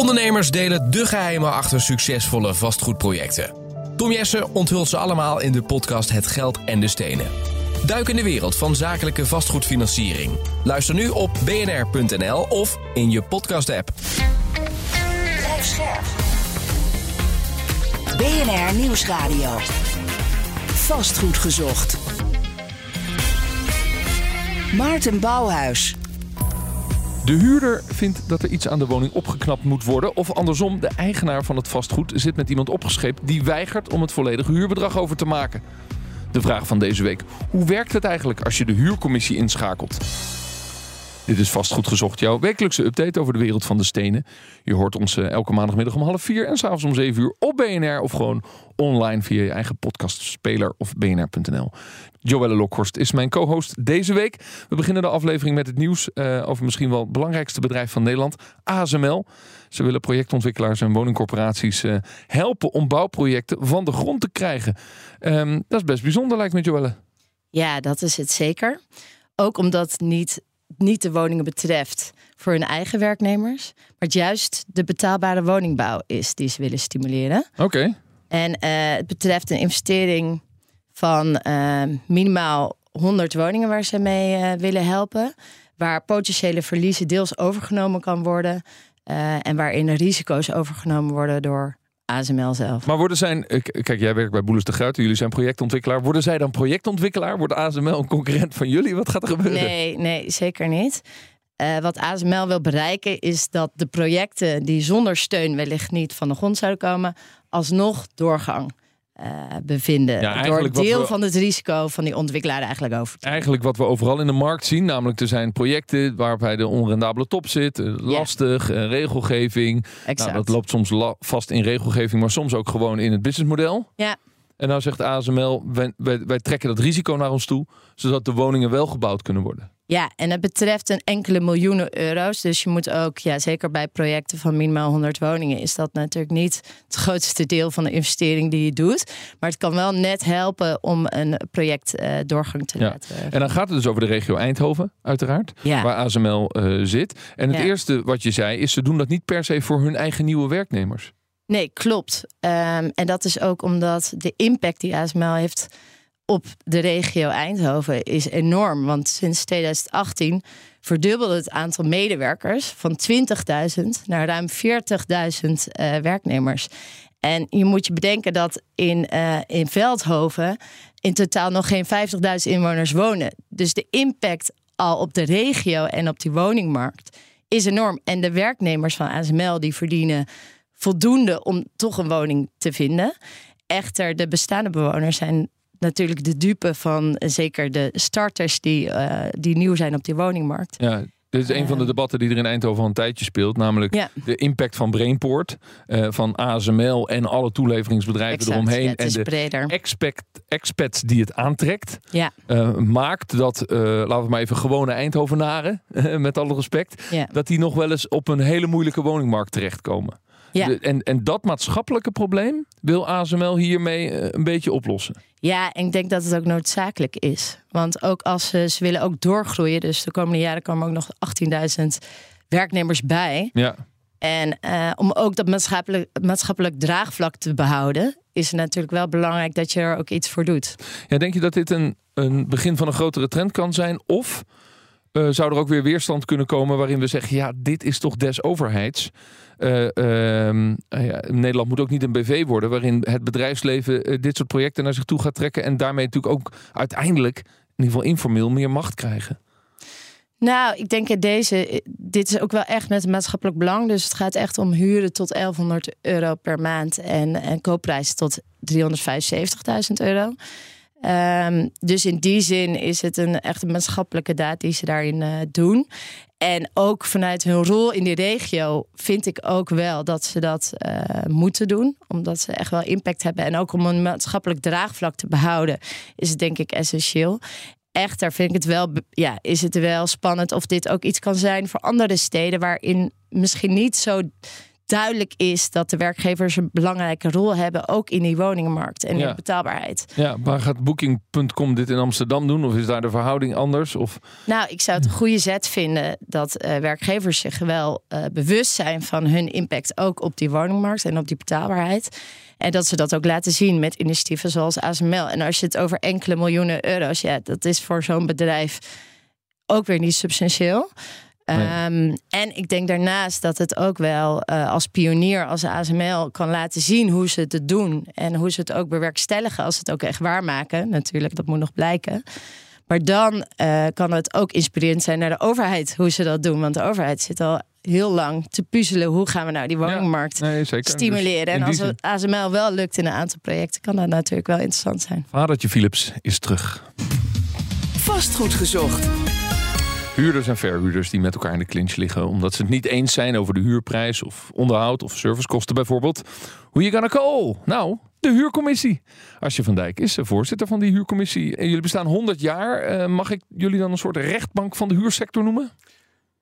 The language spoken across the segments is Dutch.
Ondernemers delen de geheimen achter succesvolle vastgoedprojecten. Tom Jessen onthult ze allemaal in de podcast Het Geld en de Stenen. Duik in de wereld van zakelijke vastgoedfinanciering. Luister nu op bnr.nl of in je podcast-app. Scherp. BNR Nieuwsradio. Vastgoed gezocht. Maarten Bouwhuis. De huurder vindt dat er iets aan de woning opgeknapt moet worden. Of andersom, de eigenaar van het vastgoed zit met iemand opgescheept die weigert om het volledige huurbedrag over te maken. De vraag van deze week: hoe werkt het eigenlijk als je de huurcommissie inschakelt? Dit is vastgoed gezocht, jouw wekelijkse update over de wereld van de stenen. Je hoort ons eh, elke maandagmiddag om half vier en s'avonds om zeven uur op BNR of gewoon online via je eigen podcastspeler of bnr.nl. Joelle Lokhorst is mijn co-host deze week. We beginnen de aflevering met het nieuws uh, over misschien wel het belangrijkste bedrijf van Nederland, ASML. Ze willen projectontwikkelaars en woningcorporaties uh, helpen om bouwprojecten van de grond te krijgen. Um, dat is best bijzonder, lijkt me, Joelle. Ja, dat is het zeker. Ook omdat niet niet de woningen betreft voor hun eigen werknemers, maar het juist de betaalbare woningbouw is die ze willen stimuleren. Oké. En uh, het betreft een investering van uh, minimaal 100 woningen waar ze mee uh, willen helpen, waar potentiële verliezen deels overgenomen kan worden en waarin risico's overgenomen worden door ASML zelf. Maar worden zijn, kijk, jij werkt bij Boelens de Gruiten, jullie zijn projectontwikkelaar. Worden zij dan projectontwikkelaar? Wordt ASML een concurrent van jullie? Wat gaat er gebeuren? Nee, nee zeker niet. Uh, wat ASML wil bereiken is dat de projecten die zonder steun wellicht niet van de grond zouden komen, alsnog doorgang bevinden. Ja, door deel we, van het risico van die ontwikkelaar eigenlijk over te Eigenlijk wat we overal in de markt zien, namelijk er zijn projecten waarbij de onrendabele top zit, eh, lastig, ja. regelgeving. Nou, dat loopt soms vast in regelgeving, maar soms ook gewoon in het businessmodel. Ja. En nou zegt ASML, wij, wij, wij trekken dat risico naar ons toe, zodat de woningen wel gebouwd kunnen worden. Ja, en het betreft een enkele miljoenen euro's. Dus je moet ook, ja, zeker bij projecten van minimaal 100 woningen, is dat natuurlijk niet het grootste deel van de investering die je doet. Maar het kan wel net helpen om een project uh, doorgang te ja. laten. En dan gaat het dus over de regio Eindhoven, uiteraard, ja. waar ASML uh, zit. En het ja. eerste wat je zei is, ze doen dat niet per se voor hun eigen nieuwe werknemers. Nee, klopt. Um, en dat is ook omdat de impact die ASML heeft op de regio Eindhoven is enorm. Want sinds 2018 verdubbelde het aantal medewerkers van 20.000 naar ruim 40.000 uh, werknemers. En je moet je bedenken dat in, uh, in Veldhoven in totaal nog geen 50.000 inwoners wonen. Dus de impact al op de regio en op die woningmarkt is enorm. En de werknemers van ASML die verdienen voldoende om toch een woning te vinden. Echter, de bestaande bewoners zijn natuurlijk de dupe van zeker de starters die, uh, die nieuw zijn op die woningmarkt. Ja. Dit is een van de debatten die er in Eindhoven al een tijdje speelt. Namelijk ja. de impact van Brainport, uh, van ASML en alle toeleveringsbedrijven exact. eromheen. Ja, en de breder. expect, expats die het aantrekt. Ja. Uh, maakt dat, laten we maar even gewone Eindhovenaren, met alle respect. Dat die nog wel eens op een hele moeilijke woningmarkt terechtkomen. Ja. De, en, en dat maatschappelijke probleem wil ASML hiermee een beetje oplossen. Ja, en ik denk dat het ook noodzakelijk is. Want ook als ze, ze willen ook doorgroeien, dus de komende jaren komen ook nog 18.000 werknemers bij. Ja. En uh, om ook dat maatschappelijk, maatschappelijk draagvlak te behouden, is het natuurlijk wel belangrijk dat je er ook iets voor doet. Ja, denk je dat dit een, een begin van een grotere trend kan zijn? Of uh, zou er ook weer weerstand kunnen komen waarin we zeggen: ja, dit is toch des overheids? Uh, uh, ja, Nederland moet ook niet een BV worden waarin het bedrijfsleven uh, dit soort projecten naar zich toe gaat trekken en daarmee natuurlijk ook uiteindelijk, in ieder geval informeel, meer macht krijgen. Nou, ik denk deze, dit is ook wel echt met maatschappelijk belang. Dus het gaat echt om huren tot 1100 euro per maand en, en koopprijzen tot 375.000 euro. Um, dus in die zin is het een echt een maatschappelijke daad die ze daarin uh, doen. En ook vanuit hun rol in die regio vind ik ook wel dat ze dat uh, moeten doen. Omdat ze echt wel impact hebben. En ook om een maatschappelijk draagvlak te behouden, is het denk ik essentieel. Echter vind ik het wel, ja, is het wel spannend of dit ook iets kan zijn voor andere steden waarin misschien niet zo duidelijk is dat de werkgevers een belangrijke rol hebben, ook in die woningmarkt en Ja. in de betaalbaarheid. Ja, maar gaat Booking.com dit in Amsterdam doen? Of is daar de verhouding anders? Of, Nou, ik zou het een goede zet vinden dat eh, werkgevers zich wel eh, bewust zijn van hun impact ook op die woningmarkt en op die betaalbaarheid. En dat ze dat ook laten zien met initiatieven zoals ASML. En als je het over enkele miljoenen euro's, ja, dat is voor zo'n bedrijf ook weer niet substantieel. Nee. Ehm, en ik denk daarnaast dat het ook wel eh, als pionier, als ASML, kan laten zien hoe ze het doen. En hoe ze het ook bewerkstelligen als ze het ook echt waarmaken. Natuurlijk, dat moet nog blijken. Maar dan eh, kan het ook inspirerend zijn naar de overheid hoe ze dat doen. Want de overheid zit al heel lang te puzzelen. Hoe gaan we nou die woningmarkt nee, stimuleren? Dus in en als het ASML wel lukt in een aantal projecten, kan dat natuurlijk wel interessant zijn. Vadertje Philips is terug. Vastgoed gezocht. Huurders en verhuurders die met elkaar in de clinch liggen omdat ze het niet eens zijn over de huurprijs of onderhoud of servicekosten bijvoorbeeld. Hoe je gonna call? Nou, de huurcommissie. Asje van Dijk is de voorzitter van die huurcommissie. En jullie bestaan 100 jaar. Eh, mag ik jullie dan een soort rechtbank van de huursector noemen?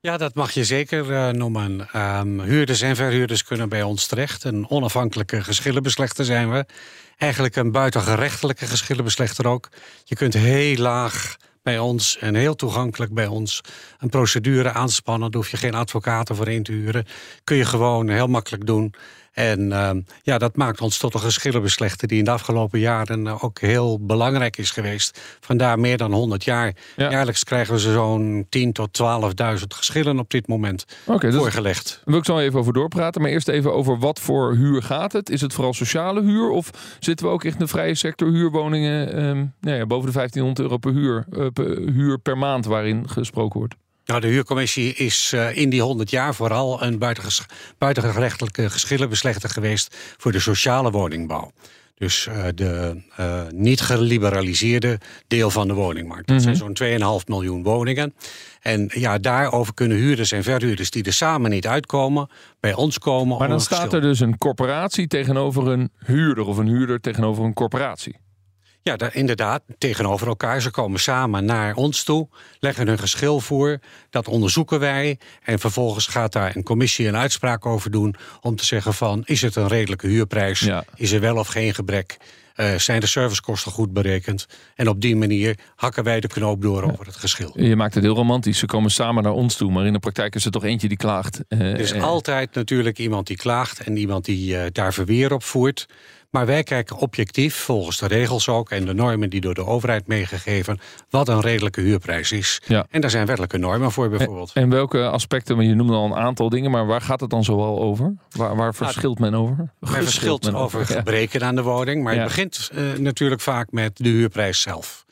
Ja, dat mag je zeker eh, noemen. Ehm, huurders en verhuurders kunnen bij ons terecht. Een onafhankelijke geschillenbeslechter zijn we. Eigenlijk een buitengerechtelijke geschillenbeslechter ook. Je kunt heel laag bij ons en heel toegankelijk bij ons een procedure aanspannen. Daar hoef je geen advocaten voor in te huren. Kun je gewoon heel makkelijk doen. En ehm, ja, dat maakt ons tot een geschillenbeslechter die in de afgelopen jaren eh, ook heel belangrijk is geweest. Vandaar meer dan 100 jaar. Ja. Jaarlijks krijgen we zo'n 10.000 tot 12.000 geschillen op dit moment dus voorgelegd. daar wil ik zo even over doorpraten. Maar eerst even over wat voor huur gaat het? Is het vooral sociale huur? Of zitten we ook echt in de vrije sector huurwoningen ehm, nou ja, boven de 1500 euro per huur, eh, per, huur per maand waarin gesproken wordt? Nou, de huurcommissie is eh, in die 100 jaar vooral een buitenges- buitengerechtelijke geschillenbeslechter geweest voor de sociale woningbouw. Dus eh, de eh, niet geliberaliseerde deel van de woningmarkt. Dat zijn zo'n 2,5 miljoen woningen. En ja, daarover kunnen huurders en verhuurders die er samen niet uitkomen, bij ons komen. Maar dan staat er dus een corporatie tegenover een huurder of een huurder tegenover een corporatie. Ja, daar, inderdaad, tegenover elkaar. Ze komen samen naar ons toe, leggen hun geschil voor. Dat onderzoeken wij. En vervolgens gaat daar een commissie een uitspraak over doen... om te zeggen van, is het een redelijke huurprijs? Ja. Is er wel of geen gebrek? Eh, zijn de servicekosten goed berekend? En op die manier hakken wij de knoop door over het geschil. Je maakt het heel romantisch. Ze komen samen naar ons toe, maar in de praktijk is er toch eentje die klaagt. Eh, Er is eh, altijd natuurlijk iemand die klaagt en iemand die daar verweer op voert. Maar wij kijken objectief, volgens de regels ook en de normen die door de overheid meegegeven, wat een redelijke huurprijs is. Ja. En daar zijn wettelijke normen voor bijvoorbeeld. En welke aspecten, want je noemde al een aantal dingen, maar waar gaat het dan zoal over? Waar, waar verschilt men over? Men verschilt men over gebreken aan de woning, maar Ja. het begint eh, natuurlijk vaak met de huurprijs zelf.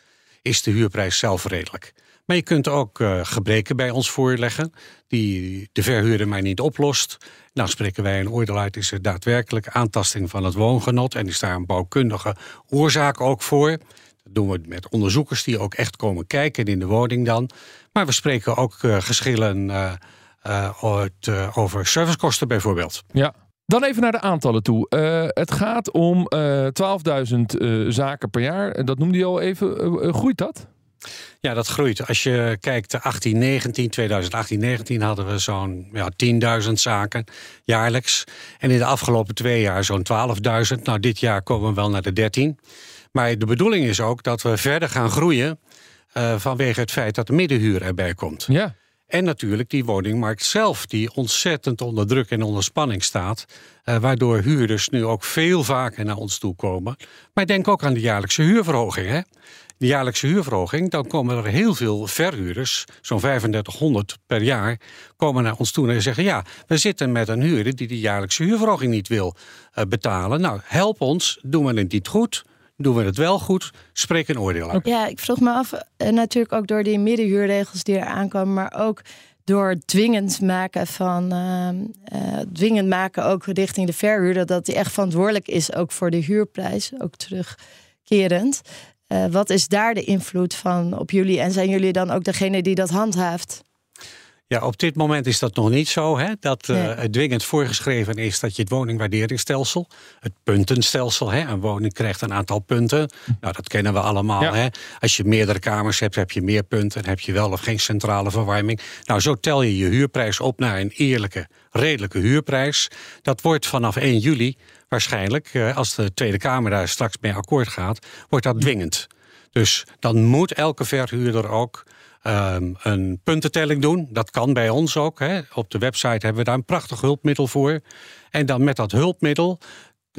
Is de huurprijs zelf redelijk? Maar je kunt ook eh, gebreken bij ons voorleggen die de verhuurder mij niet oplost. Dan spreken wij een oordeel uit, is er daadwerkelijk aantasting van het woongenot en is daar een bouwkundige oorzaak ook voor. Dat doen we met onderzoekers die ook echt komen kijken in de woning dan. Maar we spreken ook eh, geschillen over servicekosten bijvoorbeeld. Ja. Dan even naar de aantallen toe. Eh, het gaat om eh 12.000 eh, zaken per jaar. Dat noemde je al even. Groeit dat? Ja, dat groeit. Als je kijkt, 18, 19, 2018, 19 hadden we zo'n ja, 10.000 zaken jaarlijks. En in de afgelopen twee jaar zo'n 12.000. Nou, dit jaar komen we wel naar de 13. Maar de bedoeling is ook dat we verder gaan groeien vanwege het feit dat de middenhuur erbij komt. Ja. En natuurlijk die woningmarkt zelf, die ontzettend onder druk en onder spanning staat. eh, waardoor huurders nu ook veel vaker naar ons toe komen. Maar denk ook aan de jaarlijkse huurverhoging. Hè? De jaarlijkse huurverhoging, dan komen er heel veel verhuurders, zo'n 3500 per jaar, komen naar ons toe en zeggen: Ja, we zitten met een huurder die de jaarlijkse huurverhoging niet wil eh, betalen. Nou, help ons, doen we het niet goed, doen we het wel goed, spreek een oordeel uit. Ja, ik vroeg me af, eh, natuurlijk ook door die middenhuurregels die er aankomen, maar ook door het dwingend maken van ehm, eh, dwingend maken ook richting de verhuurder, dat die echt verantwoordelijk is ook voor de huurprijs, ook terugkerend. Eh, wat is daar de invloed van op jullie? En zijn jullie dan ook degene die dat handhaaft? Ja, op dit moment is dat nog niet zo. Hè? Dat Nee. het dwingend voorgeschreven is dat je het woningwaarderingsstelsel, het puntenstelsel, hè? een woning krijgt een aantal punten. Nou, dat kennen we allemaal. Ja. Hè? Als je meerdere kamers hebt, heb je meer punten. Heb je wel of geen centrale verwarming. Nou, zo tel je je huurprijs op naar een eerlijke, redelijke huurprijs. Dat wordt vanaf 1 juli waarschijnlijk, eh, als de Tweede Kamer daar straks mee akkoord gaat, wordt dat dwingend. Dus dan moet elke verhuurder ook ehm, een puntentelling doen. Dat kan bij ons ook. Hè. Op de website hebben we daar een prachtig hulpmiddel voor. En dan met dat hulpmiddel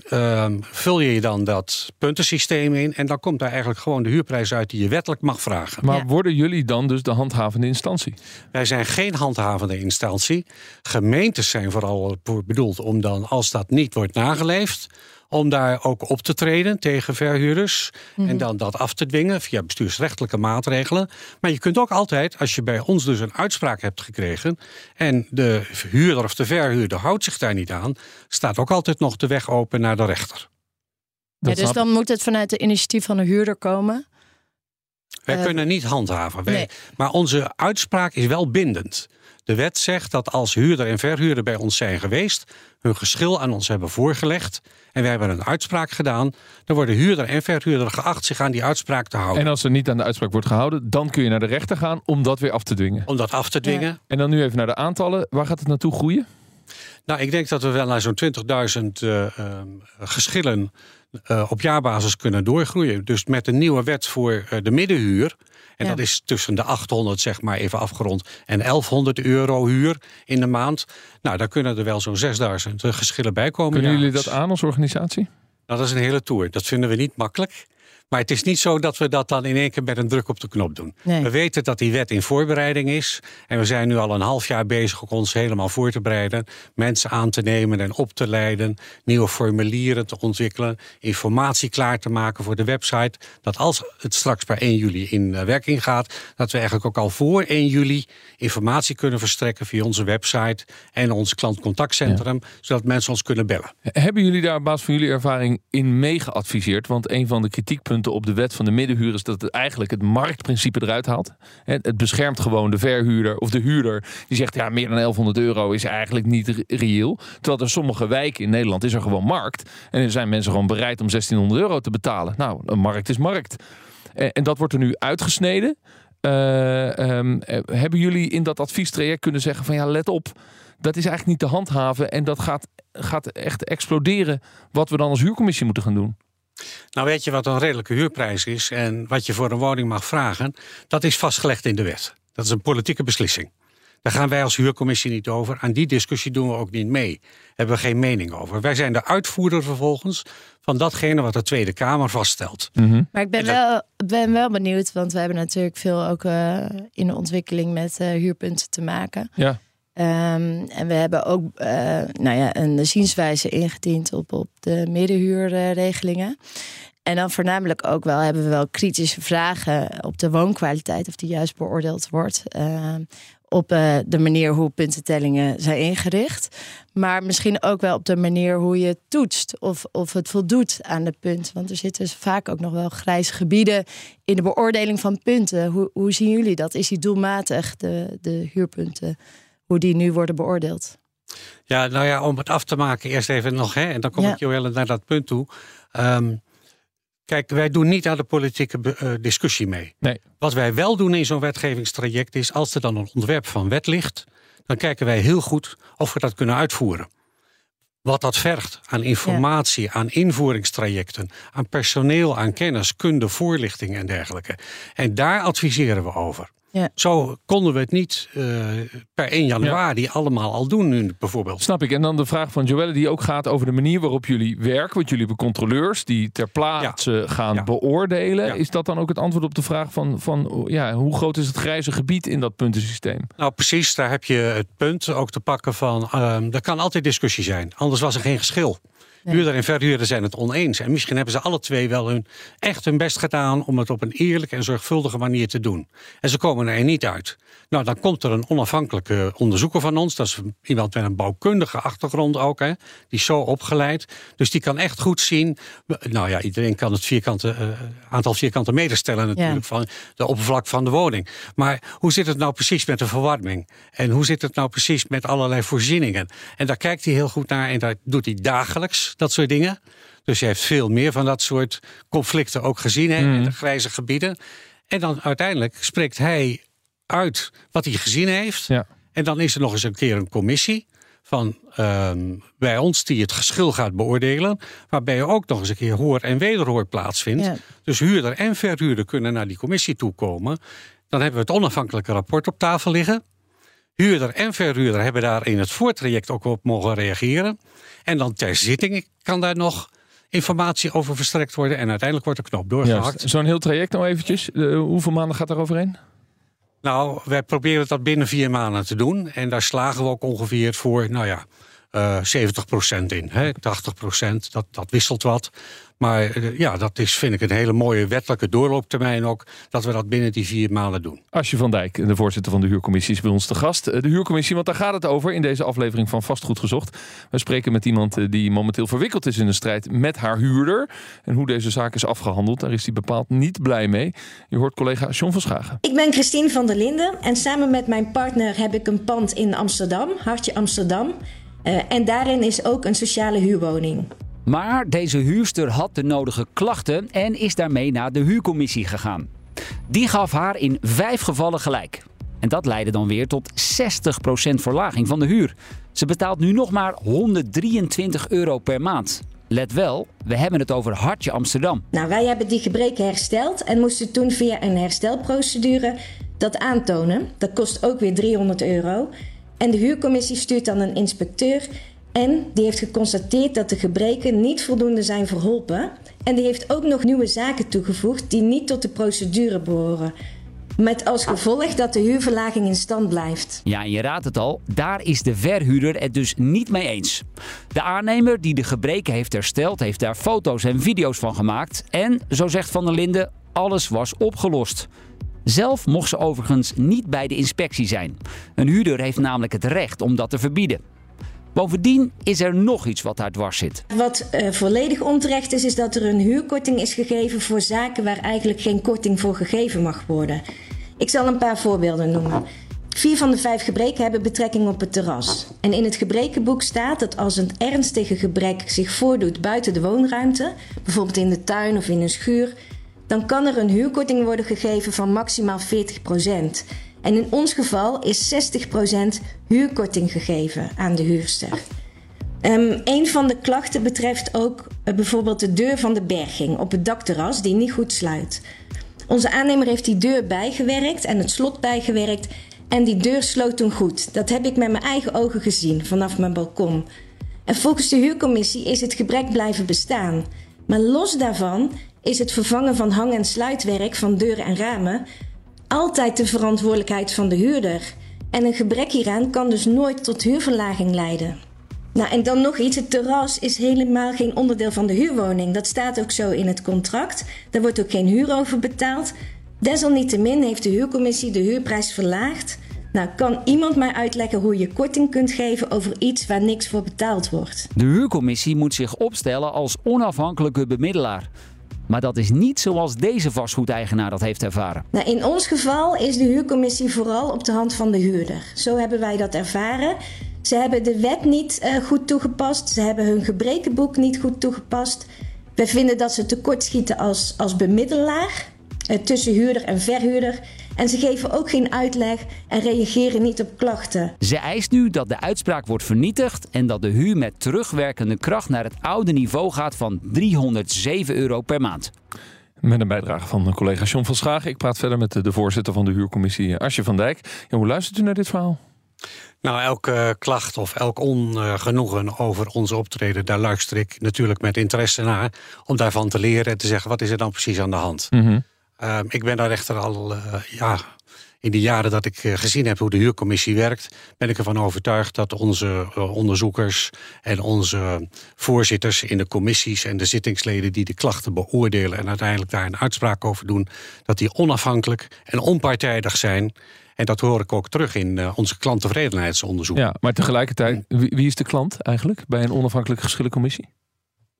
ehm, vul je dan dat puntensysteem in. En dan komt daar eigenlijk gewoon de huurprijs uit die je wettelijk mag vragen. Maar Ja. worden jullie dan dus de handhavende instantie? Wij zijn geen handhavende instantie. Gemeentes zijn vooral voor bedoeld om dan, als dat niet wordt nageleefd, om daar ook op te treden tegen verhuurders. En dan dat af te dwingen via bestuursrechtelijke maatregelen. Maar je kunt ook altijd, als je bij ons dus een uitspraak hebt gekregen. en de huurder of de verhuurder houdt zich daar niet aan. staat ook altijd nog de weg open naar de rechter. Ja, dus dan moet het vanuit de initiatief van de huurder komen. Wij Eh, kunnen niet handhaven. Wij- nee. Maar onze uitspraak is wel bindend. De wet zegt dat als huurder en verhuurder bij ons zijn geweest, hun geschil aan ons hebben voorgelegd en wij hebben een uitspraak gedaan, dan worden huurder en verhuurder geacht zich aan die uitspraak te houden. En als er niet aan de uitspraak wordt gehouden, dan kun je naar de rechter gaan om dat weer af te dwingen. Om dat af te dwingen. En dan nu even naar de aantallen. Waar gaat het naartoe groeien? Nou, ik denk dat we wel naar zo'n 20.000 eh, ehm, geschillen eh, op jaarbasis kunnen doorgroeien. Dus met de nieuwe wet voor eh, de middenhuur. En Ja. dat is tussen de 800, zeg maar even afgerond, en 1100 euro huur in de maand. Nou, daar kunnen er wel zo'n 6000 geschillen bij komen. Kunnen jullie dat aan als organisatie? Nou, dat is een hele tour. Dat vinden we niet makkelijk. Maar het is niet zo dat we dat dan in één keer met een druk op de knop doen. Nee. We weten dat die wet in voorbereiding is. En we zijn nu al een half jaar bezig om ons helemaal voor te bereiden. Mensen aan te nemen en op te leiden. Nieuwe formulieren te ontwikkelen. Informatie klaar te maken voor de website. Dat als het straks per 1 juli in eh, werking gaat. Dat we eigenlijk ook al voor 1 juli informatie kunnen verstrekken via onze website. En ons klantcontactcentrum. Zodat mensen ons kunnen bellen. Hebben jullie daar op basis van jullie ervaring in meegeadviseerd? Want een van de kritiekpunten op de wet van de middenhuur is dat het eigenlijk het marktprincipe eruit haalt. Het beschermt gewoon de verhuurder of de huurder die zegt ja, meer dan 1100 euro is eigenlijk niet re- reëel. Terwijl er sommige wijken in Nederland is er gewoon markt. En er zijn mensen gewoon bereid om 1600 euro te betalen. Nou, een markt is markt. En, en dat wordt er nu uitgesneden. Eh, ehm, eh, hebben jullie in dat adviestraject kunnen zeggen van ja, let op. Dat is eigenlijk niet te handhaven en dat gaat, gaat echt exploderen wat we dan als huurcommissie moeten gaan doen. Nou weet je wat een redelijke huurprijs is en wat je voor een woning mag vragen? Dat is vastgelegd in de wet. Dat is een politieke beslissing. Daar gaan wij als huurcommissie niet over. Aan die discussie doen we ook niet mee. Hebben we geen mening over. Wij zijn de uitvoerder vervolgens van datgene wat de Tweede Kamer vaststelt. Maar ik ben dat- wel, ben wel benieuwd, want we hebben natuurlijk veel ook eh, in de ontwikkeling met eh, huurpunten te maken. Ja. Ehm, en we hebben ook eh, nou ja, een zienswijze ingediend op, op de middenhuurregelingen. En dan voornamelijk ook wel hebben we wel kritische vragen op de woonkwaliteit, of die juist beoordeeld wordt. Ehm, op eh, de manier hoe puntentellingen zijn ingericht. Maar misschien ook wel op de manier hoe je toetst. Of, of het voldoet aan de punten. Want er zitten vaak ook nog wel grijze gebieden in de beoordeling van punten. Hoe, hoe zien jullie dat? Is die doelmatig, de, de huurpunten, hoe die nu worden beoordeeld? Ja, nou ja, om het af te maken, eerst even nog, hè, en dan kom Ja. ik Joelle naar dat punt toe. Ehm, kijk, wij doen niet aan de politieke eh, discussie mee. Nee. Wat wij wel doen in zo'n wetgevingstraject is, als er dan een ontwerp van wet ligt, dan kijken wij heel goed of we dat kunnen uitvoeren. Wat dat vergt aan informatie, aan invoeringstrajecten, aan personeel, aan kennis, kunde, voorlichting en dergelijke. En daar adviseren we over. Ja. Zo konden we het niet eh, per 1 januari allemaal al doen nu bijvoorbeeld. Snap ik. En dan de vraag van Joelle die ook gaat over de manier waarop jullie werken. Want jullie hebben controleurs die ter plaatse gaan Ja. beoordelen. Ja. Is dat dan ook het antwoord op de vraag van, van ja, hoe groot is het grijze gebied in dat puntensysteem? Nou, precies, daar heb je het punt ook te pakken van. ehm er kan altijd discussie zijn, anders was er geen geschil. Huurder en verhuurder zijn het oneens. En misschien hebben ze alle twee wel hun, echt hun best gedaan om het op een eerlijke en zorgvuldige manier te doen. En ze komen er niet uit. Nou, dan komt er een onafhankelijke onderzoeker van ons. Dat is iemand met een bouwkundige achtergrond ook. Hè. Die is zo opgeleid. Dus die kan echt goed zien. Nou ja, iedereen kan het vierkante, uh, aantal vierkante meters stellen natuurlijk. Van de oppervlak van de woning. Maar hoe zit het nou precies met de verwarming? En hoe zit het nou precies met allerlei voorzieningen? En daar kijkt hij heel goed naar. En daar doet hij dagelijks dat soort dingen. Dus je heeft veel meer van dat soort conflicten ook gezien hè, in mm. de grijze gebieden. En dan uiteindelijk spreekt hij uit wat hij gezien heeft. Ja. En dan is er nog eens een keer een commissie van ehm, bij ons die het geschil gaat beoordelen. Waarbij er ook nog eens een keer hoor en wederhoor plaatsvindt. Dus huurder en verhuurder kunnen naar die commissie toekomen. Dan hebben we het onafhankelijke rapport op tafel liggen. Huurder en verhuurder hebben daar in het voortraject ook op mogen reageren. En dan ter zitting kan daar nog informatie over verstrekt worden. En uiteindelijk wordt de knop doorgehakt. Zo'n heel traject nou eventjes. hoeveel maanden gaat er overheen? Nou, wij proberen dat binnen vier maanden te doen. En daar slagen we ook ongeveer voor, nou ja, uh, eh, 70% in. Hè? 80%, dat, dat wisselt wat. Maar eh, ja, dat is, vind ik, een hele mooie wettelijke doorlooptermijn ook. Dat we dat binnen die vier maanden doen. Asje van Dijk, de voorzitter van de huurcommissie, is bij ons te gast. Eh, de huurcommissie, want daar gaat het over in deze aflevering van Vastgoed Gezocht. We spreken met iemand die momenteel verwikkeld is in een strijd met haar huurder. En hoe deze zaak is afgehandeld, daar is hij bepaald niet blij mee. Je hoort collega John van Schagen. Ik ben Christine van der Linden en samen met mijn partner heb ik een pand in Amsterdam, Hartje Amsterdam. Uh, en daarin is ook een sociale huurwoning. Maar deze huurster had de nodige klachten en is daarmee naar de huurcommissie gegaan. Die gaf haar in vijf gevallen gelijk. En dat leidde dan weer tot 60% verlaging van de huur. Ze betaalt nu nog maar 123 euro per maand. Let wel, we hebben het over Hartje Amsterdam. Nou, wij hebben die gebreken hersteld en moesten toen via een herstelprocedure dat aantonen. Dat kost ook weer 300 euro. En de huurcommissie stuurt dan een inspecteur en die heeft geconstateerd dat de gebreken niet voldoende zijn verholpen. En die heeft ook nog nieuwe zaken toegevoegd die niet tot de procedure behoren. Met als gevolg dat de huurverlaging in stand blijft. Ja, en je raadt het al, daar is de verhuurder het dus niet mee eens. De aannemer die de gebreken heeft hersteld, heeft daar foto's en video's van gemaakt. En, zo zegt Van der Linden, alles was opgelost. Zelf mocht ze overigens niet bij de inspectie zijn. Een huurder heeft namelijk het recht om dat te verbieden. Bovendien is er nog iets wat daar dwars zit. Wat uh, volledig onterecht is, is dat er een huurkorting is gegeven voor zaken waar eigenlijk geen korting voor gegeven mag worden. Ik zal een paar voorbeelden noemen. Vier van de vijf gebreken hebben betrekking op het terras. En in het gebrekenboek staat dat als een ernstige gebrek zich voordoet buiten de woonruimte, bijvoorbeeld in de tuin of in een schuur, dan kan er een huurkorting worden gegeven van maximaal 40 En in ons geval is 60% huurkorting gegeven aan de huurster. Um, een van de klachten betreft ook uh, bijvoorbeeld de deur van de berging op het dakterras die niet goed sluit. Onze aannemer heeft die deur bijgewerkt en het slot bijgewerkt en die deur sloot toen goed. Dat heb ik met mijn eigen ogen gezien vanaf mijn balkon. En volgens de huurcommissie is het gebrek blijven bestaan. Maar los daarvan is het vervangen van hang- en sluitwerk van deuren en ramen altijd de verantwoordelijkheid van de huurder. En een gebrek hieraan kan dus nooit tot huurverlaging leiden. Nou, en dan nog iets: het terras is helemaal geen onderdeel van de huurwoning. Dat staat ook zo in het contract. Daar wordt ook geen huur over betaald. Desalniettemin heeft de huurcommissie de huurprijs verlaagd. Nou, kan iemand mij uitleggen hoe je korting kunt geven over iets waar niks voor betaald wordt? De huurcommissie moet zich opstellen als onafhankelijke bemiddelaar. Maar dat is niet zoals deze vastgoedeigenaar dat heeft ervaren. Nou, in ons geval is de huurcommissie vooral op de hand van de huurder. Zo hebben wij dat ervaren. Ze hebben de wet niet uh, goed toegepast. Ze hebben hun gebrekenboek niet goed toegepast. We vinden dat ze tekortschieten als, als bemiddelaar uh, tussen huurder en verhuurder. En ze geven ook geen uitleg en reageren niet op klachten. Ze eist nu dat de uitspraak wordt vernietigd en dat de huur met terugwerkende kracht naar het oude niveau gaat van 307 euro per maand. Met een bijdrage van collega John van Schagen. Ik praat verder met de voorzitter van de huurcommissie, Asje van Dijk. Ja, hoe luistert u naar dit verhaal? Nou, elke klacht of elk ongenoegen over onze optreden, daar luister ik natuurlijk met interesse naar. Om daarvan te leren en te zeggen, wat is er dan precies aan de hand? Mm ik ben daar echter al, uh, ja, in de jaren dat ik gezien heb hoe de huurcommissie werkt, ben ik ervan overtuigd dat onze onderzoekers en onze voorzitters in de commissies en de zittingsleden die de klachten beoordelen en uiteindelijk daar een uitspraak over doen, dat die onafhankelijk en onpartijdig zijn. En dat hoor ik ook terug in onze klanttevredenheidsonderzoek. Ja, maar tegelijkertijd, wie is de klant eigenlijk bij een onafhankelijke geschillencommissie?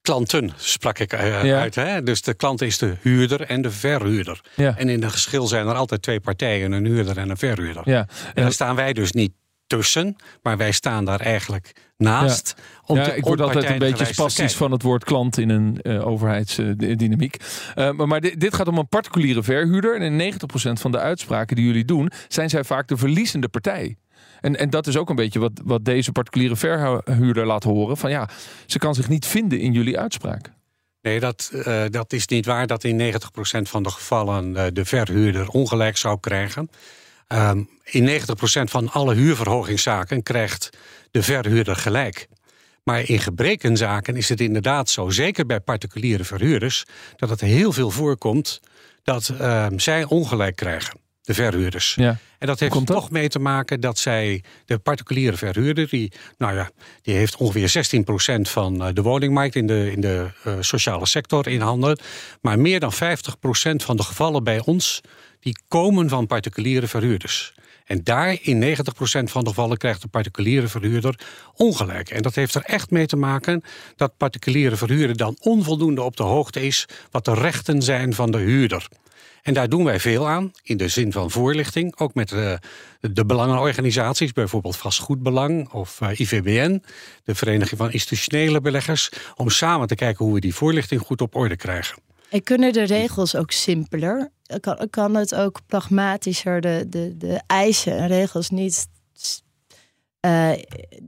Klanten sprak ik uh, uit. Hè? Dus de klant is de huurder en de verhuurder. Ja. En in een geschil zijn er altijd twee partijen, een huurder en een verhuurder. Ja. En daar staan wij dus niet tussen, maar wij staan daar eigenlijk naast. Ja. Om ja, te ik word altijd een beetje spastisch van het woord klant in een eh, overheidsdynamiek. Eh, maar maar dit, dit gaat om een particuliere verhuurder. En in 90% van de uitspraken die jullie doen, zijn zij vaak de verliezende partij. En, en dat is ook een beetje wat, wat deze particuliere verhuurder laat horen. Van ja, ze kan zich niet vinden in jullie uitspraak. Nee, dat, eh, dat is niet waar dat in 90% van de gevallen eh, de verhuurder ongelijk zou krijgen. Ehm, in 90% van alle huurverhogingszaken krijgt de verhuurder gelijk. Maar in gebrekenzaken is het inderdaad zo, zeker bij particuliere verhuurders, dat het heel veel voorkomt dat ehm, zij ongelijk krijgen, de verhuurders. Ja. En dat heeft Komt er dat? toch mee te maken dat zij, de particuliere verhuurder, die, nou ja, die heeft ongeveer 16% van eh, de woningmarkt in de, in de eh, sociale sector in handen. Maar meer dan 50% van de gevallen bij ons, die komen van particuliere verhuurders. En daar in 90% van de gevallen krijgt de particuliere verhuurder ongelijk. En dat heeft er echt mee te maken dat particuliere verhuurder dan onvoldoende op de hoogte is wat de rechten zijn van de huurder. En daar doen wij veel aan, in de zin van voorlichting. Ook met de, de belangenorganisaties, bijvoorbeeld Vastgoedbelang of eh, IVBN, de Vereniging van Institutionele Beleggers, om samen te kijken hoe we die voorlichting goed op orde krijgen. En kunnen de regels ook simpeler? Kan, het ook pragmatischer, de, de, de eisen en regels niet, eh,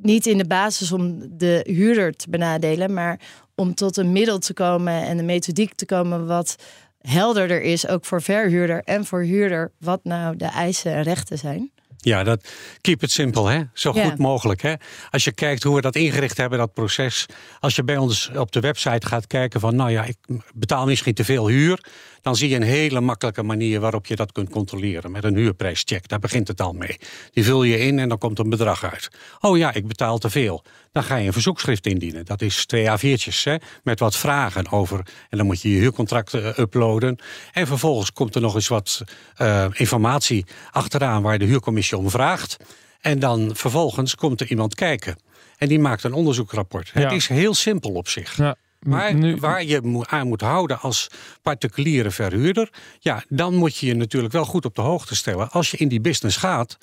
niet in de basis om de huurder te benadelen, maar om tot een middel te komen en een methodiek te komen wat helderder is, ook voor verhuurder en voor huurder, wat nou de eisen en rechten zijn? Ja, dat keep it simple, hè? zo Ja. goed mogelijk. Hè? Als je kijkt hoe we dat ingericht hebben, dat proces. Als je bij ons op de website gaat kijken van, nou ja, ik betaal misschien te veel huur. Dan zie je een hele makkelijke manier waarop je dat kunt controleren. Met een huurprijscheck, daar begint het al mee. Die vul je in en dan komt een bedrag uit. Oh ja, ik betaal te veel. Dan ga je een verzoekschrift indienen. Dat is twee A4'tjes hè, met wat vragen over. En dan moet je je huurcontract eh, uploaden. En vervolgens komt er nog eens wat eh, informatie achteraan waar de huurcommissie om vraagt. En dan vervolgens komt er iemand kijken. En die maakt een onderzoeksrapport. Ja. Het is heel simpel op zich. Ja. Maar Nu- waar je aan moet houden als particuliere verhuurder, ja, dan moet je je natuurlijk wel goed op de hoogte stellen als je in die business gaat,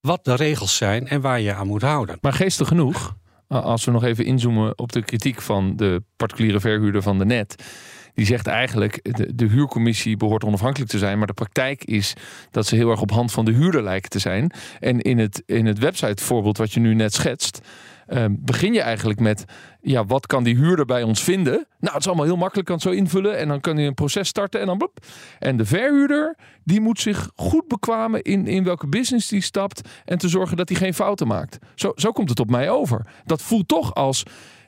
wat de regels zijn en waar je aan moet houden. Maar geestig genoeg, als we nog even inzoomen op de kritiek van de particuliere verhuurder van de net. Die zegt eigenlijk, de, de huurcommissie behoort onafhankelijk te zijn. Maar de praktijk is dat ze heel erg op hand van de huurder lijken te zijn. En in het, in het websitevoorbeeld wat je nu net schetst... eh, begin je eigenlijk met, ja, wat kan die huurder bij ons vinden? Nou, het is allemaal heel makkelijk, kan het zo invullen. En dan kan hij een proces starten en dan... Blop. En de verhuurder, die moet zich goed bekwamen in, in welke business die stapt. En te zorgen dat hij geen fouten maakt. Zo, zo komt het op mij over. Dat voelt toch als...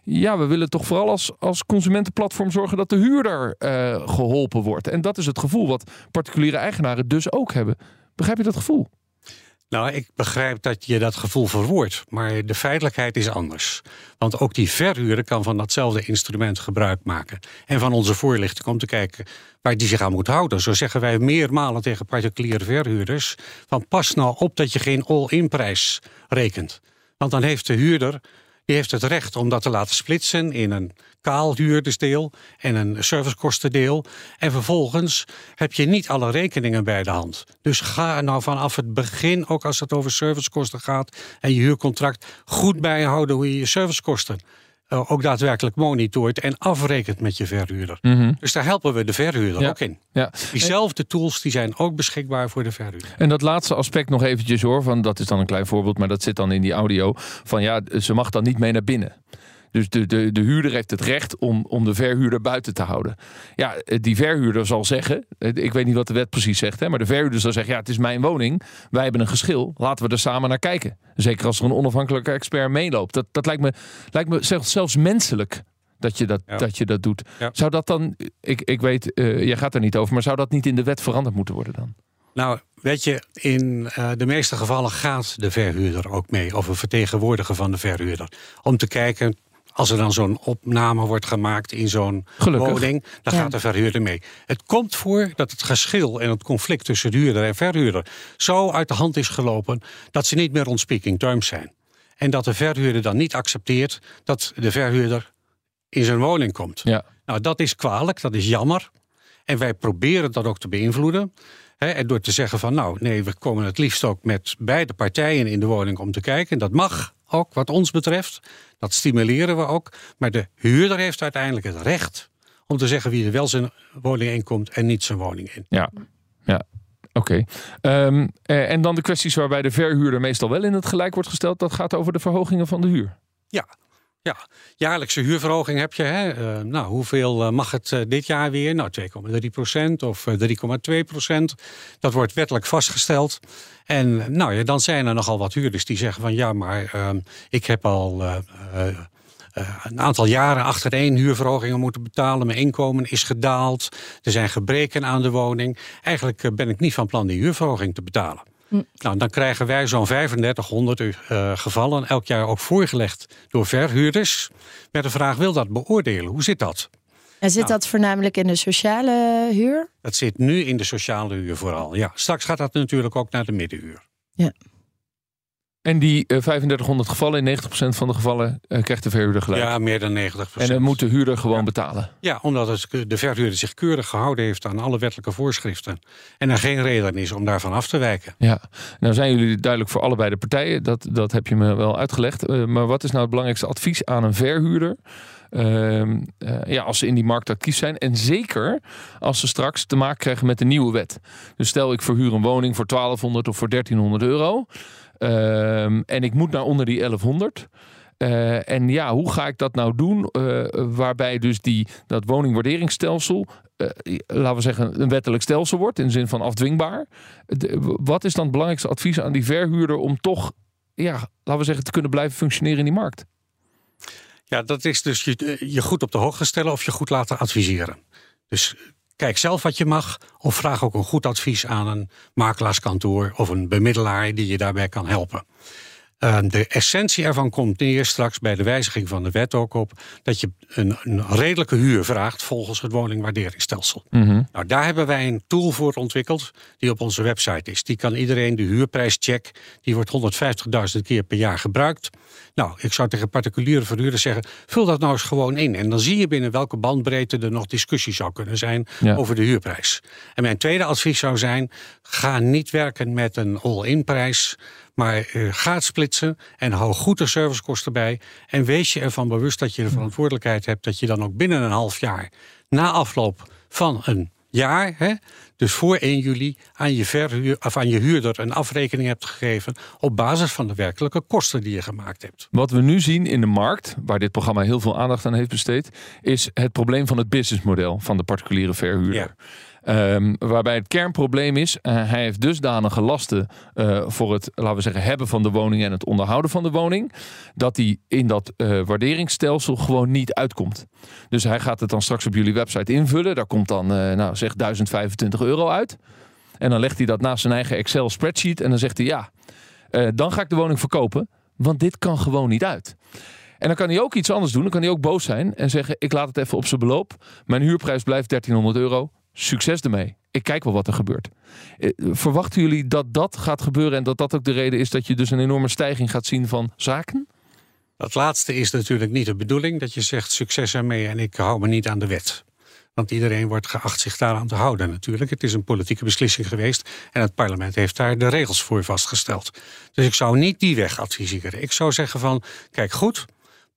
Ja, we willen toch vooral als, als consumentenplatform zorgen dat de huurder eh, geholpen wordt. En dat is het gevoel wat particuliere eigenaren dus ook hebben. Begrijp je dat gevoel? Nou, ik begrijp dat je dat gevoel verwoordt, maar de feitelijkheid is anders. Want ook die verhuurder kan van datzelfde instrument gebruik maken. En van onze voorlichting om te kijken waar die zich aan moet houden. Zo zeggen wij meermalen tegen particuliere verhuurders: van pas nou op dat je geen all-in prijs rekent. Want dan heeft de huurder die heeft het recht om dat te laten splitsen in een kaal huurdersdeel en een servicekostendeel. En vervolgens heb je niet alle rekeningen bij de hand. Dus ga nou vanaf het begin, ook als het over servicekosten gaat en je huurcontract, goed bijhouden hoe je je servicekosten ook daadwerkelijk monitort en afrekent met je verhuurder. Dus daar helpen we de verhuurder Ja. ook in. Ja. Diezelfde tools die zijn ook beschikbaar voor de verhuurder. En dat laatste aspect nog eventjes hoor, van dat is dan een klein voorbeeld, maar dat zit dan in die audio. Van ja, ze mag dan niet mee naar binnen. Dus de, de, de huurder heeft het recht om, om de verhuurder buiten te houden. Ja, eh, die verhuurder zal zeggen, eh, ik weet niet wat de wet precies zegt, hè, maar de verhuurder zal zeggen, ja, het is mijn woning, wij hebben een geschil, laten we er samen naar kijken. Zeker als er een onafhankelijke expert meeloopt. Dat, dat lijkt me, lijkt me zelfs, menselijk dat je dat, Ja. dat je dat doet. Ja. Zou dat dan, ik, ik weet, eh jij gaat er niet over, maar zou dat niet in de wet veranderd moeten worden dan? Nou, weet je, in uh, de meeste gevallen gaat de verhuurder ook mee, of een vertegenwoordiger van de verhuurder, om te kijken. Als er dan zo'n opname wordt gemaakt in zo'n woning, dan Ja. gaat de verhuurder mee. Het komt voor dat het geschil en het conflict tussen de huurder en verhuurder zo uit de hand is gelopen dat ze niet meer on speaking terms zijn. En dat de verhuurder dan niet accepteert dat de verhuurder in zijn woning komt. Ja. Nou, dat is kwalijk, dat is jammer. En wij proberen dat ook te beïnvloeden. Hè, en door te zeggen van nou, nee, we komen het liefst ook met beide partijen in de woning om te kijken. En dat mag ook wat ons betreft. Dat stimuleren we ook. Maar de huurder heeft uiteindelijk het recht om te zeggen wie er wel zijn woning in komt en niet zijn woning in. Ja, ja. Oké. Ehm, eh, en dan de kwesties waarbij de verhuurder meestal wel in het gelijk wordt gesteld. Dat gaat over de verhogingen van de huur. Ja, ja. jaarlijkse huurverhoging heb je. Hè? Eh, nou, hoeveel eh, mag het eh, dit jaar weer? Nou, 2,3 procent of eh, 3,2 procent. Dat wordt wettelijk vastgesteld. En nou ja, dan zijn er nogal wat huurders die zeggen van ja, maar ehm, ik heb al. een aantal jaren achtereen huurverhogingen moeten betalen. Mijn inkomen is gedaald. Er zijn gebreken aan de woning. Eigenlijk ben ik niet van plan die huurverhoging te betalen. Nou, dan krijgen wij zo'n 3500 eh, gevallen elk jaar ook voorgelegd door verhuurders. Met de vraag: wil dat beoordelen? Hoe zit dat? En zit dat voornamelijk in de sociale huur? Dat zit nu in de sociale huur vooral. Ja, straks gaat dat natuurlijk ook naar de middenhuur. En die eh, 3500 gevallen, in 90% van de gevallen eh, krijgt de verhuurder gelijk. Ja, meer dan 90% en dan moet de huurder gewoon betalen. Ja, omdat het, de verhuurder zich keurig gehouden heeft aan alle wettelijke voorschriften. En er geen reden is om daarvan af te wijken. Ja, nou zijn jullie duidelijk voor allebei de partijen. Dat, dat heb je me wel uitgelegd. Eh, maar wat is nou het belangrijkste advies aan een verhuurder? Ehm, eh, ja, als ze in die markt actief zijn. En zeker als ze straks te maken krijgen met de nieuwe wet. Dus stel ik verhuur een woning voor 1200 of voor 1300 euro. Ehm, en ik moet naar onder die 1100. Eh, en ja, hoe ga ik dat nou doen? Eh, waarbij dus die, dat woningwaarderingsstelsel, eh, laten we zeggen, een wettelijk stelsel wordt. In de zin van afdwingbaar. Wat is dan het belangrijkste advies aan die verhuurder om toch, ja, laten we zeggen, te kunnen blijven functioneren in die markt? Ja, dat is dus je, je goed op de hoogte stellen of je goed laten adviseren. Dus kijk zelf wat je mag. Of vraag ook een goed advies aan een makelaarskantoor of een bemiddelaar die je daarbij kan helpen. Uh, de essentie ervan komt neer straks bij de wijziging van de wet ook op dat je een, een redelijke huur vraagt volgens het woningwaarderingsstelsel. Nou, daar hebben wij een tool voor ontwikkeld die op onze website is. Die kan iedereen, de huurprijscheck, die wordt 150.000 keer per jaar gebruikt. Nou, ik zou tegen particuliere verhuurders zeggen, vul dat nou eens gewoon in. En dan zie je binnen welke bandbreedte er nog discussie zou kunnen zijn Ja. over de huurprijs. En mijn tweede advies zou zijn, ga niet werken met een all-in prijs. Maar eh, ga het splitsen en hou goed de servicekosten bij. En wees je ervan bewust dat je de verantwoordelijkheid hebt dat je dan ook binnen een half jaar, na afloop van een jaar, hè, dus voor 1 juli, aan je, verhuur, of aan je huurder een afrekening hebt gegeven op basis van de werkelijke kosten die je gemaakt hebt. Wat we nu zien in de markt, waar dit programma heel veel aandacht aan heeft besteed, is het probleem van het businessmodel van de particuliere verhuurder. Ehm, waarbij het kernprobleem is, eh, hij heeft dusdanige lasten eh, voor het, laten we zeggen, hebben van de woning en het onderhouden van de woning, dat hij in dat eh, waarderingsstelsel gewoon niet uitkomt. Dus hij gaat het dan straks op jullie website invullen. Daar komt dan, nou zeg, 1025 euro uit. En dan legt hij dat naast zijn eigen Excel spreadsheet en dan zegt hij ja, dan ga ik de woning verkopen, want dit kan gewoon niet uit. En dan kan hij ook iets anders doen. Dan kan hij ook boos zijn en zeggen: Ik laat het even op zijn beloop. Mijn huurprijs blijft 1300 euro. Succes ermee. Ik kijk wel wat er gebeurt. Eh, Verwachten jullie dat dat gaat gebeuren en dat dat ook de reden is dat je dus een enorme stijging gaat zien van zaken? Dat laatste is natuurlijk niet de bedoeling, dat je zegt succes ermee en ik hou me niet aan de wet. Want iedereen wordt geacht zich daaraan te houden natuurlijk. Het is een politieke beslissing geweest en het parlement heeft daar de regels voor vastgesteld. Dus ik zou niet die weg adviseren. Ik zou zeggen van, kijk goed,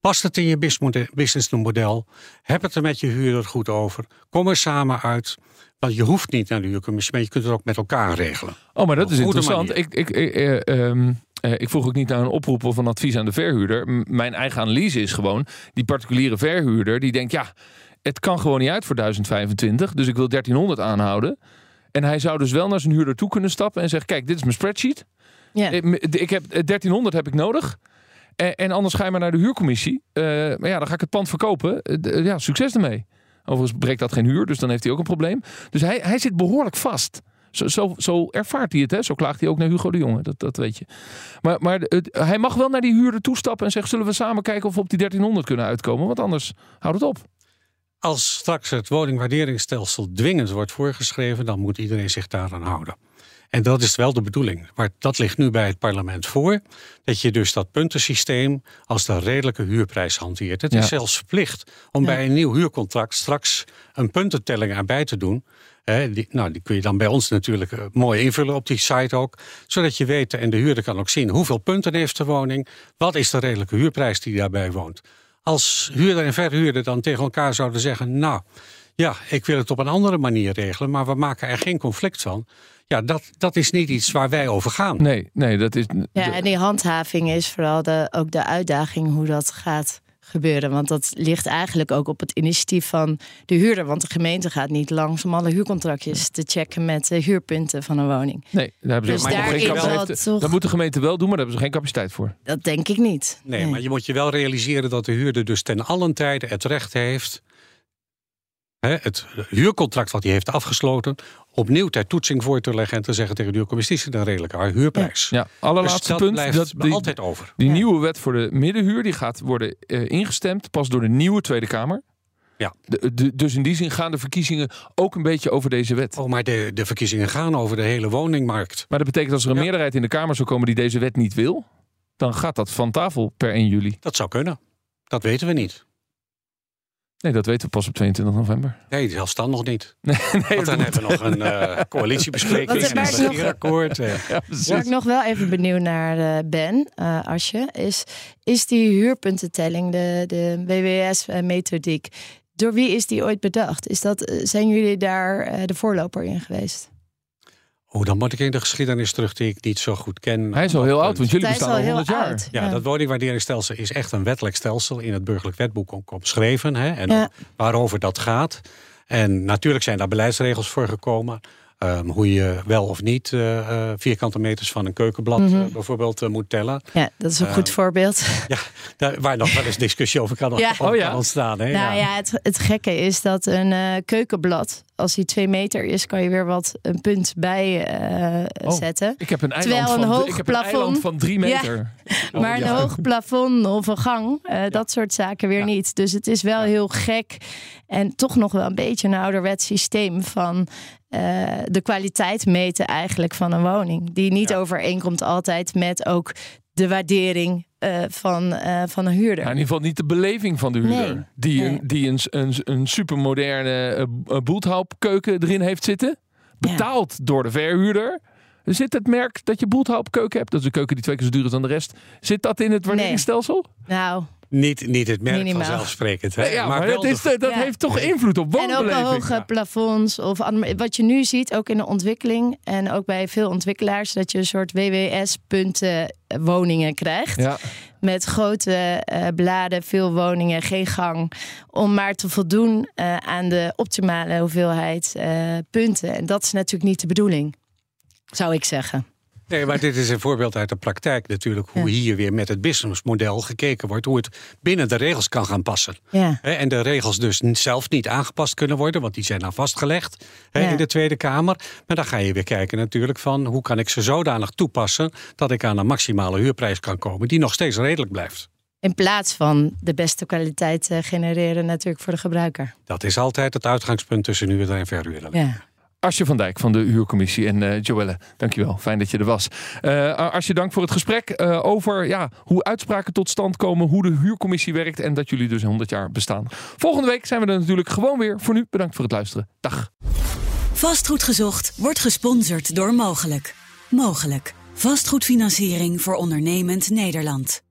past het in je businessmodel- businessmodel? Heb het er met je huurder goed over? Kom er samen uit. Want je hoeft niet naar de huurcommissie, maar je kunt het ook met elkaar regelen. Oh, maar dat is interessant. manier. Ik, ik, eh, eh, ehm, eh, ik vroeg ook niet naar een oproep of een advies aan de verhuurder. M- mijn eigen analyse is gewoon: die particuliere verhuurder die denkt, ja, het kan gewoon niet uit voor 1025, dus ik wil 1300 aanhouden. En hij zou dus wel naar zijn huurder toe kunnen stappen en zeggen: Kijk, dit is mijn spreadsheet. Ja. Ik, ik heb, eh, 1300 heb ik nodig. En, anders ga je maar naar de huurcommissie. Eh, maar ja, dan ga ik het pand verkopen. Eh, ja, succes ermee. Overigens breekt dat geen huur, dus dan heeft hij ook een probleem. Dus hij, hij zit behoorlijk vast. Zo, zo, zo ervaart hij het, hè? Zo klaagt hij ook naar Hugo de Jonge, dat, dat weet je. Maar, maar hij mag wel naar die huurder toestappen en zeggen... zullen we samen kijken of we op die 1300 kunnen uitkomen? Want anders houdt het op. Als straks het woningwaarderingsstelsel dwingend wordt voorgeschreven, dan moet iedereen zich daaraan houden. En dat is wel de bedoeling. Maar dat ligt nu bij het parlement voor. Dat je dus dat puntensysteem als de redelijke huurprijs hanteert. Het Ja. is zelfs verplicht om Ja. bij een nieuw huurcontract straks een puntentelling erbij te doen. Die, nou, die kun je dan bij ons natuurlijk eh, mooi invullen op die site ook. Zodat je weet, en de huurder kan ook zien, hoeveel punten heeft de woning. Wat is de redelijke huurprijs die daarbij woont. Als huurder en verhuurder dan tegen elkaar zouden zeggen... nou, ja, ik wil het op een andere manier regelen... maar we maken er geen conflict van. Ja, dat, dat is niet iets waar wij over gaan. Nee, nee, dat is... Ja, en die handhaving is vooral de, ook de uitdaging hoe dat gaat gebeuren. Want dat ligt eigenlijk ook op het initiatief van de huurder. Want de gemeente gaat niet langs om alle huurcontractjes te checken met de huurpunten van een woning. Nee, daar hebben ze Dus daarin geen capaciteit. het toch- Dat moet de gemeente wel doen, maar daar hebben ze geen capaciteit voor. Dat denk ik niet. Nee, maar je moet je wel realiseren dat de huurder dus ten allen tijde het recht heeft... Hè, het huurcontract wat hij heeft afgesloten... opnieuw ter toetsing voor te leggen en te zeggen tegen de huurcommissie... "Dit is een redelijke huurprijs. Ja, Dus allerlaatste dat punt. blijft Dat die, altijd over. die Ja. nieuwe wet voor de middenhuur die gaat worden eh, ingestemd pas door de nieuwe Tweede Kamer. Ja. De- de- dus in die zin gaan de verkiezingen ook een beetje over deze wet. Oh, maar de, de verkiezingen gaan over de hele woningmarkt. Maar dat betekent als er een Ja. meerderheid in de Kamer zou komen die deze wet niet wil, dan gaat dat van tafel per 1 juli. Dat zou kunnen. Dat weten we niet. Nee, dat weten we pas op 22 november. Nee, zelfs dan nog niet. Nee, nee, Want dan hebben we nog een eh, coalitiebespreking Wat er en een maar nog- regeerakkoord. eh. ja. Waar ik nog wel even benieuwd naar eh, ben, eh Asje, is, is die huurpuntentelling, de, de WWS-methodiek, door wie is die ooit bedacht? Is dat, zijn jullie daar eh, de voorloper in geweest? Oh, dan moet ik in de geschiedenis terug die ik niet zo goed ken. Hij is al heel oud, want jullie bestaan al al heel 100 jaar. oud. Ja, dat woningwaarderingsstelsel is echt een wettelijk stelsel in het burgerlijk wetboek ook opgeschreven. Hè, en Ja. waarover dat gaat. En natuurlijk zijn daar beleidsregels voor gekomen. Ehm, hoe je wel of niet eh, eh, vierkante meters van een keukenblad Mhm. eh, bijvoorbeeld moet tellen. Ja, dat is een goed voorbeeld. Ja, daar, waar nog wel eens discussie over kan, Ja. over Oh ja? kan ontstaan. Hè? Nou ja, het, het gekke is dat een eh, keukenblad, als die twee meter is, kan je weer wat een punt bij eh, Oh. zetten. Ik heb een eiland, Terwijl een van, hoog ik heb een plafond- eiland van drie Ja. meter. Oh, Maar een hoog plafond of een gang, eh, dat soort zaken weer niet. Dus het is wel heel gek en toch nog wel een beetje een ouderwets systeem van eh, de kwaliteit meten eigenlijk van een woning. Die niet overeenkomt altijd met ook de waardering eh, van, eh, van een huurder. Ja, in ieder geval niet de beleving van de huurder. Nee. Die, Nee. een, die een, een, een supermoderne uh, boelthoupkeuken erin heeft zitten. Betaald door de verhuurder. Zit het merk dat je boelthoupkeuken hebt, dat is een keuken die twee keer zo duur is dan de rest. Zit dat in het waarderingsstelsel? Nou, Niet, niet het merk Minimaal. vanzelfsprekend. Hè? Nee, ja, maar, dat, is de- de- dat Ja. heeft toch invloed op En ook woonbeleving. hoge plafonds. Of wat je nu ziet, ook in de ontwikkeling. En ook bij veel ontwikkelaars. Dat je een soort WWS-punten woningen krijgt. Met grote eh, bladen, veel woningen, geen gang. Om maar te voldoen eh, aan de optimale hoeveelheid eh, punten. En dat is natuurlijk niet de bedoeling. Zou ik zeggen. Nee, maar dit is een voorbeeld uit de praktijk natuurlijk. Hoe Ja. hier weer met het businessmodel gekeken wordt. Hoe het binnen de regels kan gaan passen. Ja. En de regels dus zelf niet aangepast kunnen worden. Want die zijn dan vastgelegd Ja. in de Tweede Kamer. Maar dan ga je weer kijken natuurlijk van... hoe kan ik ze zodanig toepassen... dat ik aan een maximale huurprijs kan komen... die nog steeds redelijk blijft. In plaats van de beste kwaliteit eh, genereren natuurlijk voor de gebruiker. Dat is altijd het uitgangspunt tussen huurder en verhuurder. Ja. Asje van Dijk van de Huurcommissie en eh Joelle, dankjewel. Fijn dat je er was. Eh Asje, dank voor het gesprek eh, over ja, hoe uitspraken tot stand komen, hoe de Huurcommissie werkt en dat jullie dus 100 jaar bestaan. Volgende week zijn we er natuurlijk gewoon weer. Voor nu bedankt voor het luisteren. Dag. Vastgoed gezocht wordt gesponsord door Mogelijk. Mogelijk. Vastgoedfinanciering voor ondernemend Nederland.